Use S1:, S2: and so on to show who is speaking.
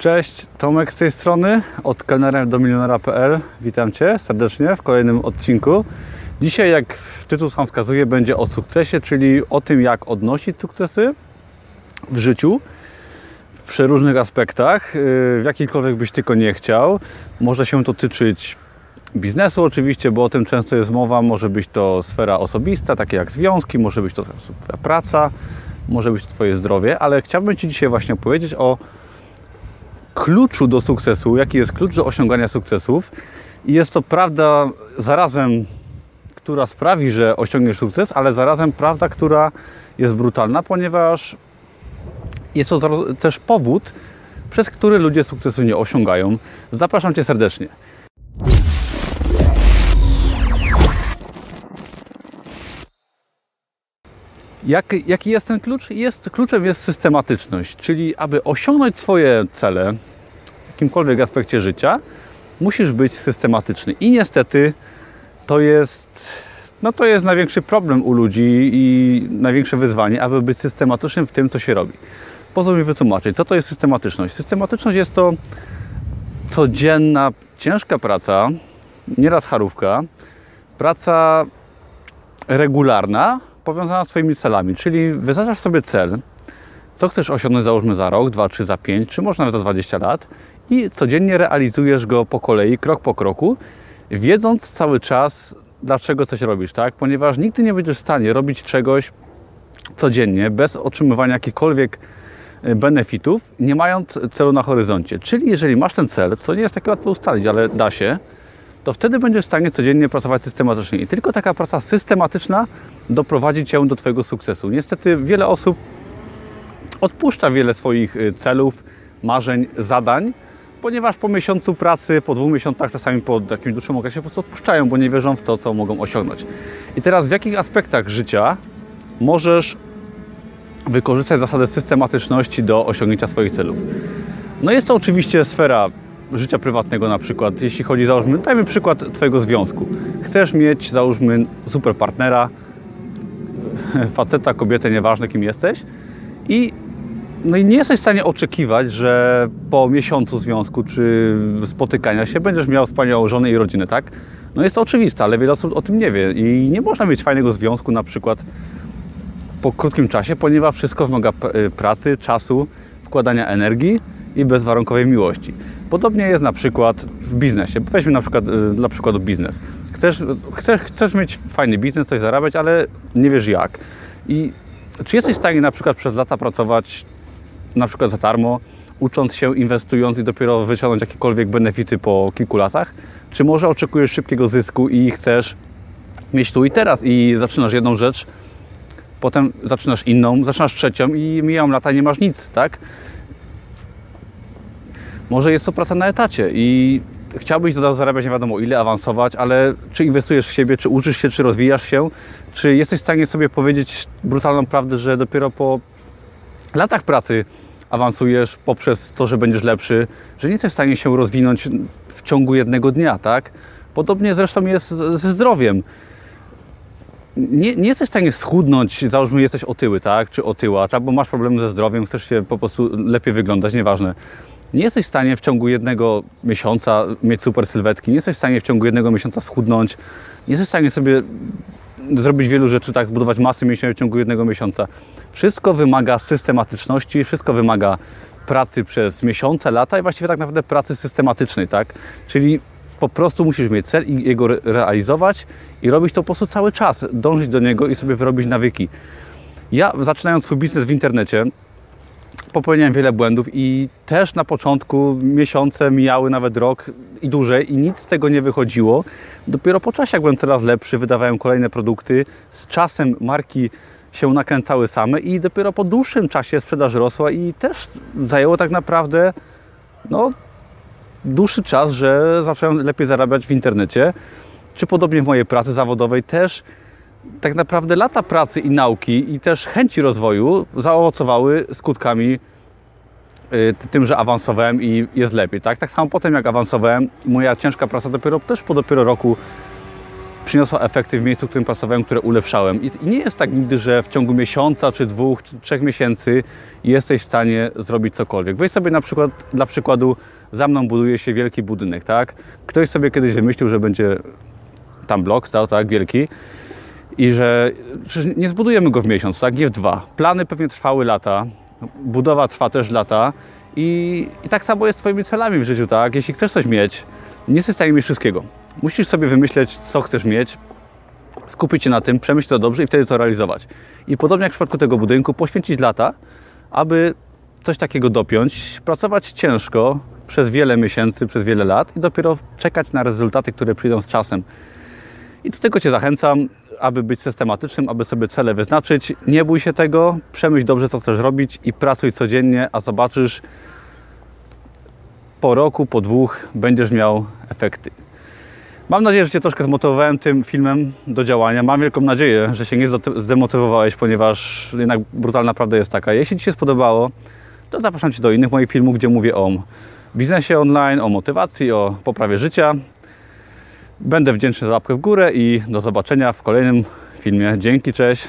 S1: Cześć, Tomek z tej strony, od kelnerem do milionera.pl. Witam Cię serdecznie w kolejnym odcinku. Dzisiaj, jak tytuł sam wskazuje, będzie o sukcesie, czyli o tym, jak odnosić sukcesy w życiu w przeróżnych aspektach, yy, w jakikolwiek byś tylko nie chciał. Może się to tyczyć biznesu oczywiście, bo o tym często jest mowa. Może być to sfera osobista, takie jak związki, może być to praca, może być to Twoje zdrowie, ale chciałbym Ci dzisiaj właśnie powiedzieć o kluczu do sukcesu, jaki jest klucz do osiągania sukcesów. I jest to prawda zarazem, która sprawi, że osiągniesz sukces, ale zarazem prawda, która jest brutalna, ponieważ jest to też powód, przez który ludzie sukcesu nie osiągają. Zapraszam Cię serdecznie. Jak, jaki jest ten klucz? Jest, kluczem jest systematyczność, czyli aby osiągnąć swoje cele jakimkolwiek aspekcie życia, musisz być systematyczny. I niestety to jest, no to jest największy problem u ludzi i największe wyzwanie, aby być systematycznym w tym, co się robi. Pozwól mi wytłumaczyć, co to jest systematyczność. Systematyczność jest to codzienna, ciężka praca, nieraz charówka, praca regularna, powiązana z Twoimi celami, czyli wyznaczasz sobie cel, co chcesz osiągnąć załóżmy za rok, dwa, trzy, za pięć, czy może nawet za 20 lat i codziennie realizujesz go po kolei, krok po kroku, wiedząc cały czas, dlaczego coś robisz, tak? Ponieważ nigdy nie będziesz w stanie robić czegoś codziennie, bez otrzymywania jakichkolwiek e, benefitów, nie mając celu na horyzoncie. Czyli jeżeli masz ten cel, co nie jest takie łatwo ustalić, ale da się, to wtedy będziesz w stanie codziennie pracować systematycznie. I tylko taka praca systematyczna doprowadzi Cię do Twojego sukcesu. Niestety wiele osób odpuszcza wiele swoich y, celów, marzeń, zadań, ponieważ po miesiącu pracy, po dwóch miesiącach, czasami po jakimś dłuższym okresie po prostu odpuszczają, bo nie wierzą w to, co mogą osiągnąć. I teraz w jakich aspektach życia możesz wykorzystać zasadę systematyczności do osiągnięcia swoich celów? No jest to oczywiście sfera życia prywatnego na przykład, jeśli chodzi, załóżmy, dajmy przykład Twojego związku. Chcesz mieć, załóżmy, super partnera, faceta, kobietę, nieważne kim jesteś i no i nie jesteś w stanie oczekiwać, że po miesiącu związku czy spotykania się będziesz miał wspaniałą żonę i rodzinę, tak? No jest to oczywiste, ale wiele osób o tym nie wie i nie można mieć fajnego związku na przykład po krótkim czasie, ponieważ wszystko wymaga pracy, czasu, wkładania energii i bezwarunkowej miłości. Podobnie jest na przykład w biznesie. Weźmy na przykład y, dla przykładu biznes. Chcesz, chcesz, chcesz mieć fajny biznes, coś zarabiać, ale nie wiesz jak. I czy jesteś w stanie na przykład przez lata pracować na przykład za darmo, ucząc się, inwestując i dopiero wyciągnąć jakiekolwiek benefity po kilku latach? Czy może oczekujesz szybkiego zysku i chcesz mieć tu i teraz i zaczynasz jedną rzecz, potem zaczynasz inną, zaczynasz trzecią i mijają lata, nie masz nic, tak? Może jest to praca na etacie i chciałbyś do zarabiać nie wiadomo ile, awansować, ale czy inwestujesz w siebie, czy uczysz się, czy rozwijasz się, czy jesteś w stanie sobie powiedzieć brutalną prawdę, że dopiero po latach pracy awansujesz poprzez to, że będziesz lepszy, że nie jesteś w stanie się rozwinąć w ciągu jednego dnia, tak? Podobnie zresztą jest ze zdrowiem. Nie, nie jesteś w stanie schudnąć, załóżmy jesteś otyły, tak? Czy otyła, tak? bo masz problemy ze zdrowiem, chcesz się po prostu lepiej wyglądać, nieważne nie jesteś w stanie w ciągu jednego miesiąca mieć super sylwetki, nie jesteś w stanie w ciągu jednego miesiąca schudnąć, nie jesteś w stanie sobie zrobić wielu rzeczy, tak, zbudować masy mięśniowej w ciągu jednego miesiąca. Wszystko wymaga systematyczności, wszystko wymaga pracy przez miesiące, lata i właściwie tak naprawdę pracy systematycznej, tak? Czyli po prostu musisz mieć cel i jego realizować i robić to po prostu cały czas, dążyć do niego i sobie wyrobić nawyki. Ja zaczynając swój biznes w internecie, popełniałem wiele błędów i też na początku miesiące mijały nawet rok i dłużej i nic z tego nie wychodziło. Dopiero po czasie, jak byłem coraz lepszy, wydawałem kolejne produkty. Z czasem marki się nakręcały same i dopiero po dłuższym czasie sprzedaż rosła i też zajęło tak naprawdę no, dłuższy czas, że zacząłem lepiej zarabiać w internecie. Czy podobnie w mojej pracy zawodowej też tak naprawdę lata pracy i nauki i też chęci rozwoju zaowocowały skutkami y, tym, że awansowałem i jest lepiej. Tak, tak samo potem jak awansowałem, moja ciężka praca dopiero też po dopiero roku przyniosła efekty w miejscu, w którym pracowałem, które ulepszałem. I, nie jest tak nigdy, że w ciągu miesiąca, czy dwóch, czy trzech miesięcy jesteś w stanie zrobić cokolwiek. Weź sobie na przykład, dla przykładu, za mną buduje się wielki budynek, tak? Ktoś sobie kiedyś wymyślił, że będzie tam blok stał, tak, wielki i że nie zbudujemy go w miesiąc, tak, nie w dwa. Plany pewnie trwały lata, budowa trwa też lata i, i tak samo jest z Twoimi celami w życiu, tak? Jeśli chcesz coś mieć, nie jesteś w stanie mieć wszystkiego. Musisz sobie wymyśleć, co chcesz mieć, skupić się na tym, przemyśleć to dobrze i wtedy to realizować. I podobnie jak w przypadku tego budynku, poświęcić lata, aby coś takiego dopiąć, pracować ciężko przez wiele miesięcy, przez wiele lat i dopiero czekać na rezultaty, które przyjdą z czasem. I do tego Cię zachęcam, aby być systematycznym, aby sobie cele wyznaczyć. Nie bój się tego, przemyśl dobrze, co chcesz robić i pracuj codziennie, a zobaczysz po roku, po dwóch będziesz miał efekty. Mam nadzieję, że Cię troszkę zmotywowałem tym filmem do działania. Mam wielką nadzieję, że się nie zdemotywowałeś, ponieważ jednak brutalna prawda jest taka. Jeśli Ci się spodobało, to zapraszam Cię do innych moich filmów, gdzie mówię o biznesie online, o motywacji, o poprawie życia. Będę wdzięczny za łapkę w górę i do zobaczenia w kolejnym filmie. Dzięki, cześć.